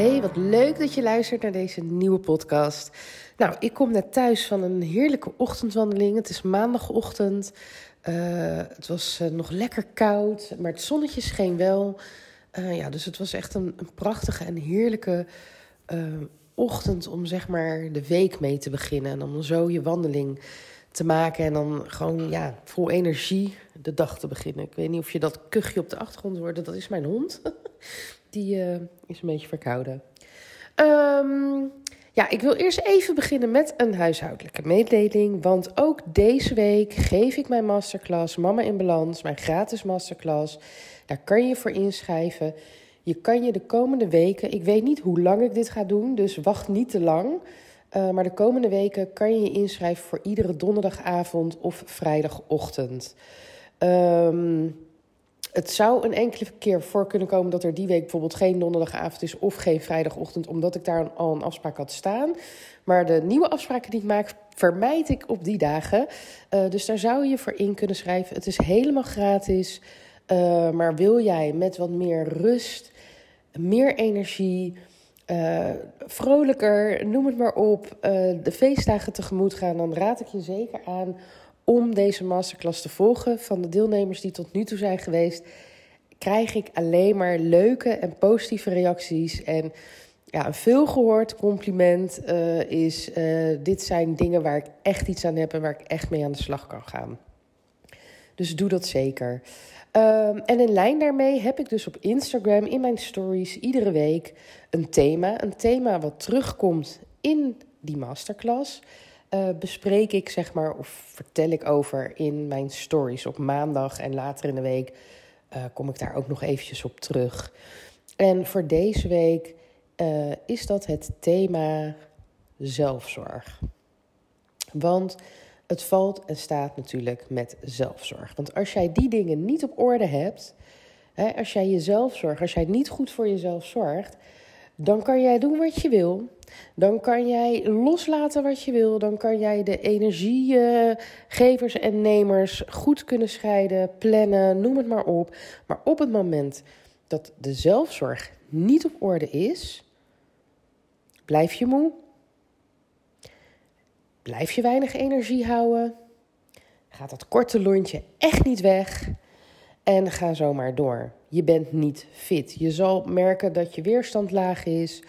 Hey, wat leuk dat je luistert naar deze nieuwe podcast. Nou, ik kom net thuis van een heerlijke ochtendwandeling. Het is maandagochtend. Uh, het was uh, nog lekker koud, maar het zonnetje scheen wel. Uh, ja, dus het was echt een, een prachtige en heerlijke ochtend om zeg maar de week mee te beginnen. En om zo je wandeling te maken en dan gewoon ja, vol energie de dag te beginnen. Ik weet niet of je dat kuchje op de achtergrond hoorde. Dat is mijn hond. Die is een beetje verkouden. Um, ja, ik wil eerst even beginnen met een huishoudelijke mededeling. Want ook deze week geef ik mijn masterclass Mama in Balans, mijn gratis masterclass. Daar kan je je voor inschrijven. Je kan je de komende weken, ik weet niet hoe lang ik dit ga doen, dus wacht niet te lang. Uh, maar de komende weken kan je je inschrijven voor iedere donderdagavond of vrijdagochtend. Um, het zou een enkele keer voor kunnen komen dat er die week bijvoorbeeld geen donderdagavond is of geen vrijdagochtend, omdat ik daar al een afspraak had staan. Maar de nieuwe afspraken die ik maak, vermijd ik op die dagen. Uh, dus daar zou je voor in kunnen schrijven. Het is helemaal gratis. Uh, maar wil jij met wat meer rust, meer energie, uh, vrolijker, noem het maar op, de feestdagen tegemoet gaan, dan raad ik je zeker aan om deze masterclass te volgen. Van de deelnemers die tot nu toe zijn geweest, krijg ik alleen maar leuke en positieve reacties. En ja, een veelgehoord compliment uh, is: uh, dit zijn dingen waar ik echt iets aan heb en waar ik echt mee aan de slag kan gaan. Dus doe dat zeker. Um, en in lijn daarmee heb ik dus op Instagram in mijn stories iedere week een thema. Een thema wat terugkomt in die masterclass uh, bespreek ik, zeg maar, of vertel ik over in mijn stories op maandag en later in de week. Uh, kom ik daar ook nog eventjes op terug. En voor deze week uh, is dat het thema zelfzorg. Want het valt en staat natuurlijk met zelfzorg. Want als jij die dingen niet op orde hebt, hè, als jij jezelf zorgt, als jij niet goed voor jezelf zorgt, dan kan jij doen wat je wil. Dan kan jij loslaten wat je wil. Dan kan jij de energiegevers en nemers goed kunnen scheiden, plannen, noem het maar op. Maar op het moment dat de zelfzorg niet op orde is, blijf je moe. Blijf je weinig energie houden. Gaat dat korte lontje echt niet weg. En ga zomaar door. Je bent niet fit. Je zal merken dat je weerstand laag is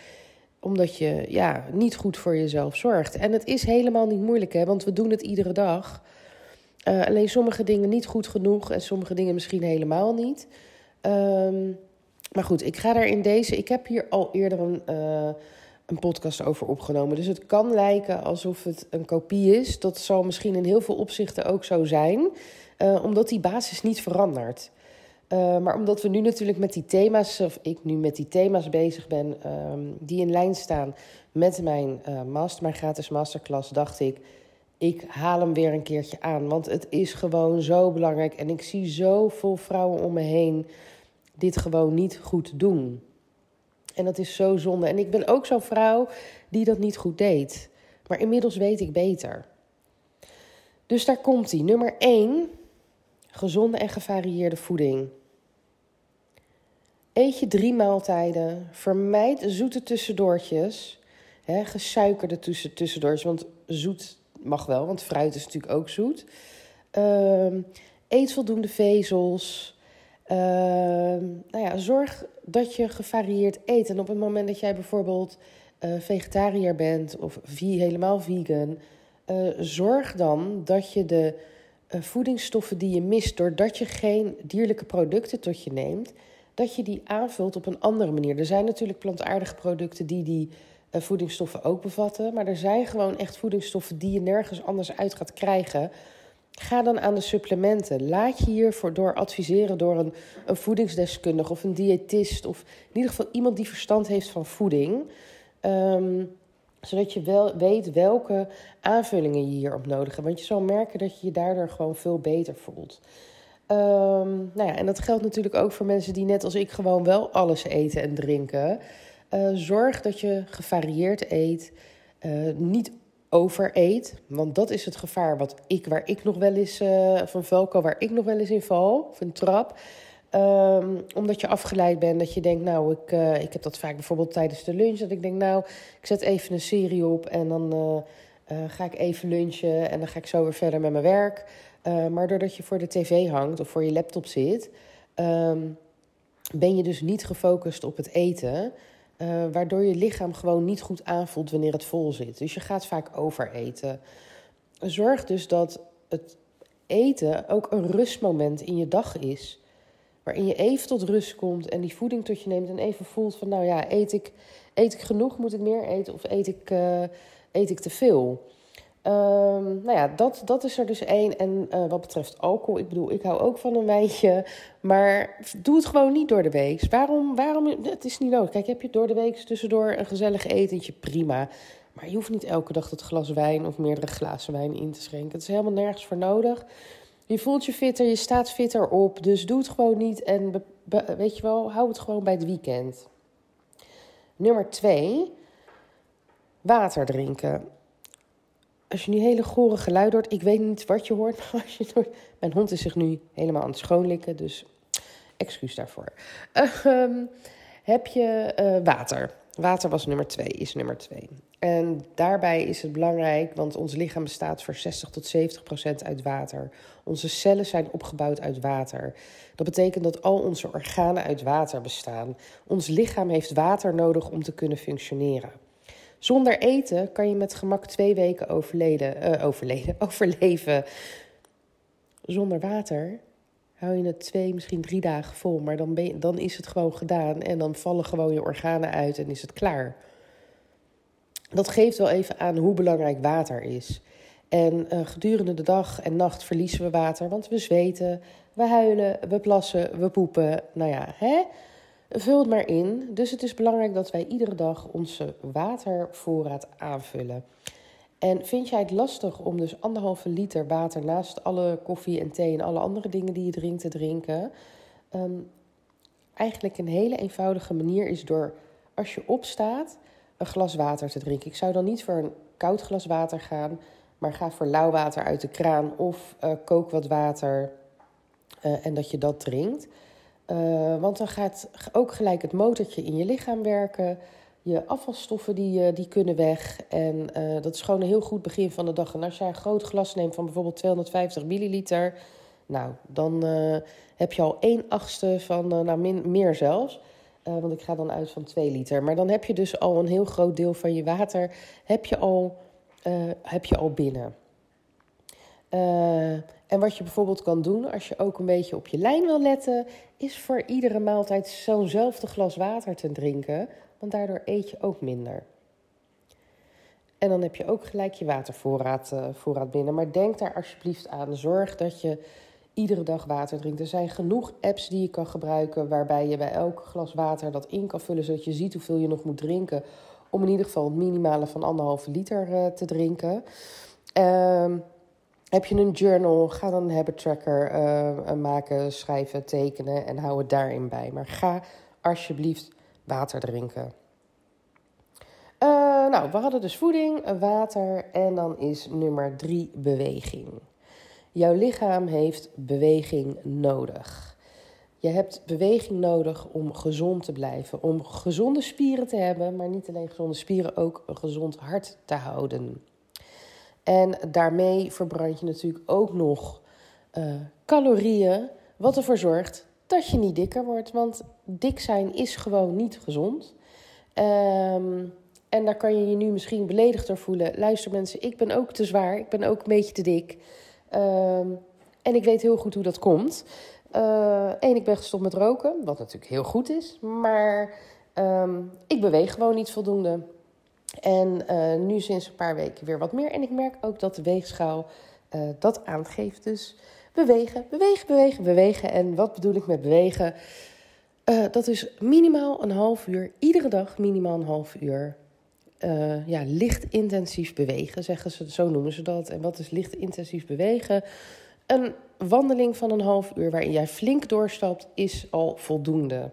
omdat je ja, niet goed voor jezelf zorgt. En het is helemaal niet moeilijk, hè, want we doen het iedere dag. Uh, alleen sommige dingen niet goed genoeg en sommige dingen misschien helemaal niet. Um, maar goed, ik ga daar in deze. Ik heb hier al eerder een, uh, een podcast over opgenomen. Dus het kan lijken alsof het een kopie is. Dat zal misschien in heel veel opzichten ook zo zijn, uh, omdat die basis niet verandert. Uh, maar omdat we nu natuurlijk met die thema's, of ik nu met die thema's bezig ben, um, die in lijn staan met mijn, uh, master, mijn gratis masterclass, dacht ik, ik haal hem weer een keertje aan. Want het is gewoon zo belangrijk. En ik zie zoveel vrouwen om me heen dit gewoon niet goed doen. En dat is zo zonde. En ik ben ook zo'n vrouw die dat niet goed deed. Maar inmiddels weet ik beter. Dus daar komt hij. Nummer 1. Gezonde en gevarieerde voeding. Eet je drie maaltijden. Vermijd zoete tussendoortjes. Gesuikerde tussen, tussendoortjes. Want zoet mag wel, want fruit is natuurlijk ook zoet. Uh, eet voldoende vezels. Uh, nou ja, zorg dat je gevarieerd eet. En op het moment dat jij bijvoorbeeld uh, vegetariër bent of helemaal vegan, uh, zorg dan dat je de uh, voedingsstoffen die je mist doordat je geen dierlijke producten tot je neemt, dat je die aanvult op een andere manier. Er zijn natuurlijk plantaardige producten die die uh, voedingsstoffen ook bevatten. Maar er zijn gewoon echt voedingsstoffen die je nergens anders uit gaat krijgen. Ga dan aan de supplementen. Laat je hiervoor door adviseren door een, een voedingsdeskundige of een diëtist. Of in ieder geval iemand die verstand heeft van voeding. Um, Zodat je wel weet welke aanvullingen je hierop nodig hebt. Want je zal merken dat je je daardoor gewoon veel beter voelt. Um, nou ja, en dat geldt natuurlijk ook voor mensen die net als ik gewoon wel alles eten en drinken. Uh, zorg dat je gevarieerd eet. Uh, niet overeet. Want dat is het gevaar wat ik, waar ik nog wel eens uh, van Velko, waar ik nog wel eens in val, of een trap. Um, omdat je afgeleid bent, dat je denkt, nou, ik, ik heb dat vaak bijvoorbeeld tijdens de lunch. Dat ik denk, nou, ik zet even een serie op en dan ga ik even lunchen en dan ga ik zo weer verder met mijn werk. Maar doordat je voor de tv hangt of voor je laptop zit, um, ben je dus niet gefocust op het eten. Uh, waardoor je lichaam gewoon niet goed aanvoelt wanneer het vol zit. Dus je gaat vaak overeten. Zorg dus dat het eten ook een rustmoment in je dag is. Waarin je even tot rust komt en die voeding tot je neemt en even voelt van nou ja, eet ik, eet ik genoeg, moet ik meer eten of eet ik, uh, eet ik te veel? Um, nou ja, dat, dat is er dus één. En uh, wat betreft alcohol, ik bedoel, ik hou ook van een wijntje. Maar doe het gewoon niet door de week. Waarom? waarom het is niet nodig. Kijk, heb je door de week tussendoor een gezellig etentje, prima. Maar je hoeft niet elke dag dat glas wijn of meerdere glazen wijn in te schenken. Het is helemaal nergens voor nodig. Je voelt je fitter, je staat fitter op. Dus doe het gewoon niet. En weet je wel, hou het gewoon bij het weekend. Nummer twee, water drinken als je nu hele gore geluiden hoort, ik weet niet wat je hoort, als je mijn hond is zich nu helemaal aan het schoonlikken, dus excuus daarvoor. Um, heb je uh, water? Water was nummer twee, is nummer twee. En daarbij is het belangrijk, want ons lichaam bestaat voor 60 tot 70 procent uit water. Onze cellen zijn opgebouwd uit water. Dat betekent dat al onze organen uit water bestaan. Ons lichaam heeft water nodig om te kunnen functioneren. Zonder eten kan je met gemak twee weken overleden, overleden, overleven. Zonder water hou je het twee, misschien drie dagen vol. Maar dan, ben dan is het gewoon gedaan en dan vallen gewoon je organen uit en is het klaar. Dat geeft wel even aan hoe belangrijk water is. En uh, gedurende de dag en nacht verliezen we water, want we zweten, we huilen, we plassen, we poepen. Nou ja, hè? Vul het maar in. Dus het is belangrijk dat wij iedere dag onze watervoorraad aanvullen. En vind jij het lastig om dus anderhalve liter water naast alle koffie en thee en alle andere dingen die je drinkt te drinken? Um, eigenlijk een hele eenvoudige manier is door als je opstaat een glas water te drinken. Ik zou dan niet voor een koud glas water gaan, maar ga voor lauw water uit de kraan of uh, kook wat water uh, en dat je dat drinkt. Uh, want dan gaat ook gelijk het motortje in je lichaam werken. Je afvalstoffen die, die kunnen weg. En uh, dat is gewoon een heel goed begin van de dag. En als jij een groot glas neemt van bijvoorbeeld 250 milliliter... nou, dan heb je al 1 achtste van, nou min, meer zelfs... want ik ga dan uit van 2 liter. Maar dan heb je dus al een heel groot deel van je water heb je al, heb je al binnen. En wat je bijvoorbeeld kan doen als je ook een beetje op je lijn wil letten, is voor iedere maaltijd zo'nzelfde glas water te drinken, want daardoor eet je ook minder. En dan heb je ook gelijk je watervoorraad uh, voorraad binnen. Maar denk daar alsjeblieft aan. Zorg dat je iedere dag water drinkt. Er zijn genoeg apps die je kan gebruiken waarbij je bij elk glas water dat in kan vullen, zodat je ziet hoeveel je nog moet drinken. Om in ieder geval het minimale van anderhalve liter uh, te drinken. Uh, heb je een journal, ga dan een habit tracker uh, maken, schrijven, tekenen en hou het daarin bij. Maar ga alsjeblieft water drinken. Uh, nou, we hadden dus voeding, water en dan is nummer drie beweging. Jouw lichaam heeft beweging nodig. Je hebt beweging nodig om gezond te blijven, om gezonde spieren te hebben, maar niet alleen gezonde spieren, ook een gezond hart te houden. En daarmee verbrand je natuurlijk ook nog uh, calorieën, wat ervoor zorgt dat je niet dikker wordt. Want dik zijn is gewoon niet gezond. Um, en daar kan je je nu misschien beledigd door voelen. Luister mensen, ik ben ook te zwaar. Ik ben ook een beetje te dik. Um, en ik weet heel goed hoe dat komt. Uh, en ik ben gestopt met roken, wat natuurlijk heel goed is. Maar um, ik beweeg gewoon niet voldoende. En uh, nu sinds een paar weken weer wat meer. En ik merk ook dat de weegschaal uh, dat aangeeft. Dus bewegen, bewegen, bewegen, bewegen. En wat bedoel ik met bewegen? Uh, dat is minimaal een half uur, iedere dag minimaal een half uur. ja, licht intensief bewegen, zeggen ze, zo noemen ze dat. En wat is licht intensief bewegen? Een wandeling van een half uur waarin jij flink doorstapt, is al voldoende.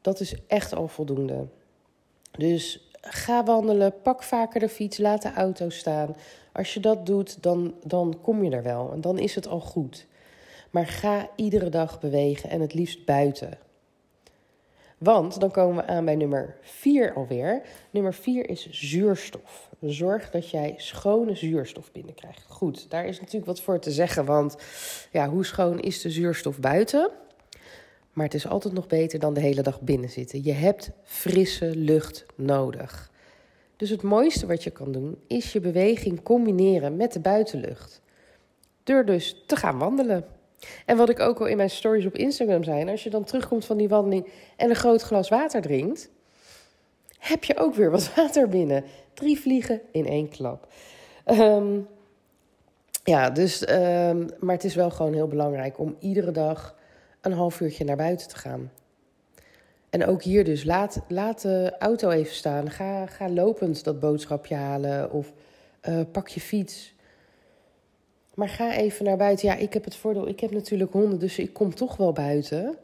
Dat is echt al voldoende. Dus ga wandelen, pak vaker de fiets, laat de auto staan. Als je dat doet, dan, dan kom je er wel en dan is het al goed. Maar ga iedere dag bewegen en het liefst buiten. Want dan komen we aan bij nummer 4 alweer. Nummer 4 is zuurstof. Zorg dat jij schone zuurstof binnenkrijgt. Goed, daar is natuurlijk wat voor te zeggen. Want ja, hoe schoon is de zuurstof buiten? Maar het is altijd nog beter dan de hele dag binnen zitten. Je hebt frisse lucht nodig. Dus het mooiste wat je kan doen is je beweging combineren met de buitenlucht. Door dus te gaan wandelen. En wat ik ook al in mijn stories op Instagram zei, als je dan terugkomt van die wandeling en een groot glas water drinkt, heb je ook weer wat water binnen. Drie vliegen in één klap. Um, ja, dus, um, maar het is wel gewoon heel belangrijk om iedere dag een half uurtje naar buiten te gaan. En ook hier dus, laat, laat de auto even staan. Ga, ga lopend dat boodschapje halen of uh, pak je fiets. Maar ga even naar buiten. Ja, ik heb het voordeel, ik heb natuurlijk honden, dus ik kom toch wel buiten.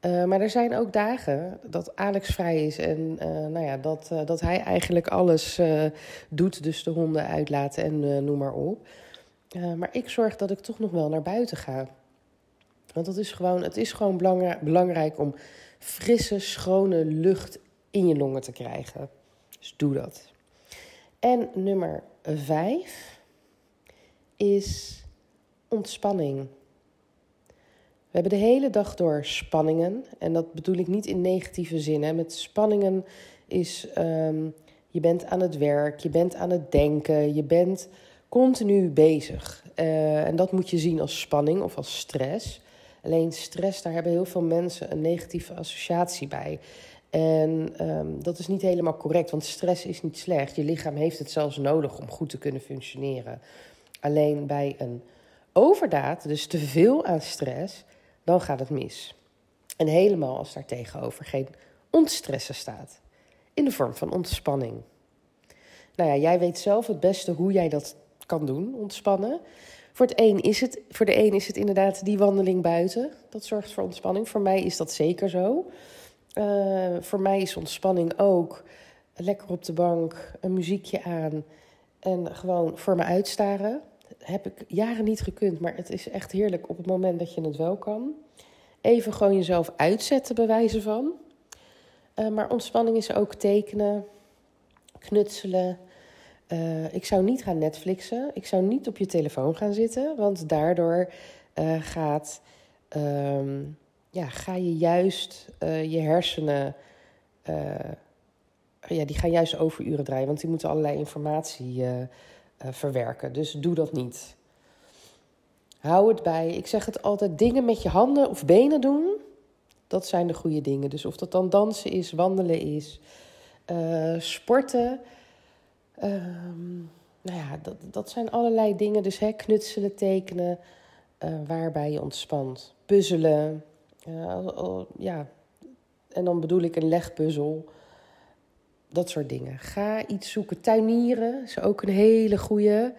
Uh, maar er zijn ook dagen dat Alex vrij is en uh, nou ja, dat, dat hij eigenlijk alles doet. Dus de honden uitlaten en noem maar op. maar ik zorg dat ik toch nog wel naar buiten ga. Want dat is gewoon, het is gewoon belangrijk om frisse, schone lucht in je longen te krijgen. Dus doe dat. En nummer vijf is ontspanning. We hebben de hele dag door spanningen. En dat bedoel ik niet in negatieve zin. Hè. Met spanningen is um, je bent aan het werk, je bent aan het denken, je bent continu bezig. Uh, en dat moet je zien als spanning of als stress. Alleen stress, daar hebben heel veel mensen een negatieve associatie bij. En um, dat is niet helemaal correct, want stress is niet slecht. Je lichaam heeft het zelfs nodig om goed te kunnen functioneren. Alleen bij een overdaad, dus te veel aan stress, dan gaat het mis. En helemaal als daar tegenover geen ontstressen staat. In de vorm van ontspanning. Nou ja, jij weet zelf het beste hoe jij dat kan doen, ontspannen. Voor, het is het, voor de een is het inderdaad die wandeling buiten. Dat zorgt voor ontspanning. Voor mij is dat zeker zo. Uh, voor mij is ontspanning ook lekker op de bank, een muziekje aan en gewoon voor me uitstaren heb ik jaren niet gekund, maar het is echt heerlijk op het moment dat je het wel kan. Even gewoon jezelf uitzetten, bewijzen van. Uh, maar ontspanning is ook tekenen, knutselen. Uh, ik zou niet gaan Netflixen. Ik zou niet op je telefoon gaan zitten, want daardoor uh, gaat, um, ja, ga je juist je hersenen. ja, die gaan juist overuren draaien, want die moeten allerlei informatie verwerken. Dus doe dat niet. Hou het bij. Ik zeg het altijd: dingen met je handen of benen doen. Dat zijn de goede dingen. Dus of dat dan dansen is, wandelen is, sporten. Uh, nou ja, dat, dat zijn allerlei dingen. Dus hè, knutselen, tekenen, uh, waarbij je ontspant. Puzzelen. ja, en dan bedoel ik een legpuzzel dat soort dingen. Ga iets zoeken. Tuinieren is ook een hele goede.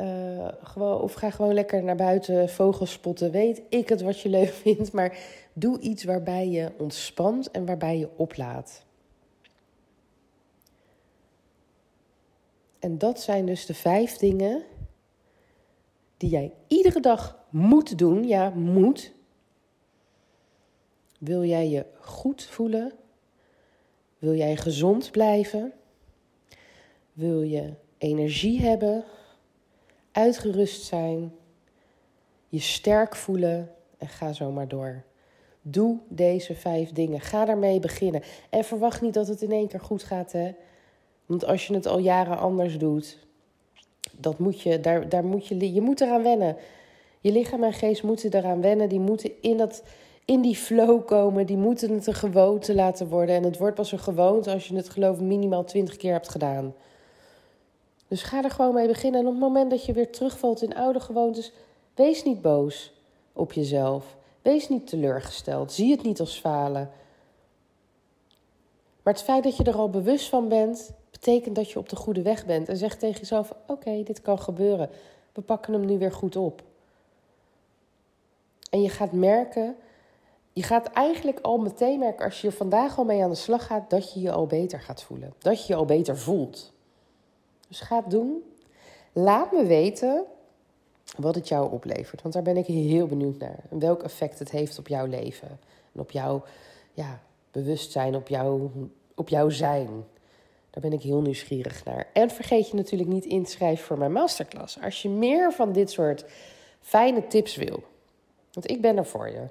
Uh, gewoon, of ga gewoon lekker naar buiten vogels spotten. Weet ik het wat je leuk vindt. Maar doe iets waarbij je ontspant en waarbij je oplaat. En dat zijn dus de vijf dingen die jij iedere dag moet doen. Ja, moet. Wil jij je goed voelen? Wil jij gezond blijven? Wil je energie hebben? Uitgerust zijn? Je sterk voelen? En ga zo maar door. Doe deze vijf dingen. Ga daarmee beginnen. En verwacht niet dat het in één keer goed gaat. Hè? Want als je het al jaren anders doet, dat moet je, daar, daar moet je, je moet eraan wennen. Je lichaam en geest moeten eraan wennen. Die moeten in dat in die flow komen. Die moeten het een gewoonte laten worden. En het wordt pas een gewoonte als je het geloof minimaal twintig keer hebt gedaan. Dus ga er gewoon mee beginnen. En op het moment dat je weer terugvalt in oude gewoontes, wees niet boos op jezelf. Wees niet teleurgesteld. Zie het niet als falen. Maar het feit dat je er al bewust van bent, betekent dat je op de goede weg bent. En zeg tegen jezelf: Oké, dit kan gebeuren. We pakken hem nu weer goed op. En je gaat merken, je gaat eigenlijk al meteen merken als je vandaag al mee aan de slag gaat, dat je je al beter gaat voelen. Dat je je al beter voelt. Dus ga het doen. Laat me weten wat het jou oplevert. Want daar ben ik heel benieuwd naar. En welk effect het heeft op jouw leven. En op jouw ja, bewustzijn, op op jouw zijn. Daar ben ik heel nieuwsgierig naar. En vergeet je natuurlijk niet in te voor mijn masterclass. Als je meer van dit soort fijne tips wil. Want ik ben er voor je.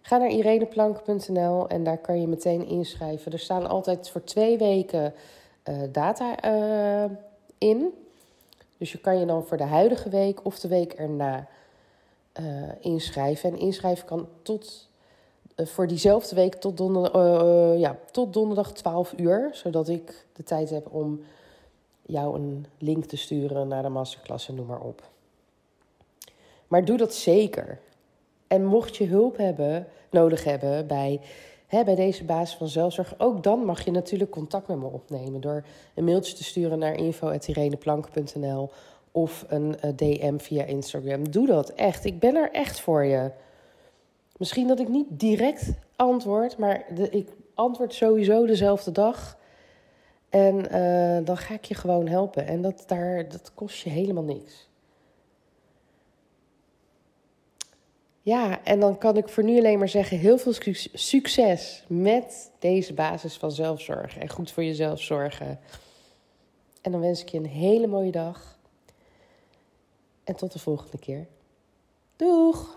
Ga naar ireneplank.nl en daar kan je meteen inschrijven. Er staan altijd voor twee weken uh, data uh, in. Dus je kan je dan voor de huidige week of de week erna uh, inschrijven. En inschrijven kan tot, voor diezelfde week tot, donder, uh, ja, tot donderdag 12 uur. Zodat ik de tijd heb om jou een link te sturen naar de masterclass en noem maar op. Maar doe dat zeker. En mocht je hulp hebben, nodig hebben bij hè, bij deze basis van zelfzorg, ook dan mag je natuurlijk contact met me opnemen door een mailtje te sturen naar info.ireneplank.nl of een DM via Instagram. Doe dat echt. Ik ben er echt voor je. Misschien dat ik niet direct antwoord, maar de, ik antwoord sowieso dezelfde dag. En uh, dan ga ik je gewoon helpen. En dat, daar, dat kost je helemaal niks. Ja, en dan kan ik voor nu alleen maar zeggen: heel veel succes met deze basis van zelfzorg en goed voor jezelf zorgen. En dan wens ik je een hele mooie dag. En tot de volgende keer. Doeg!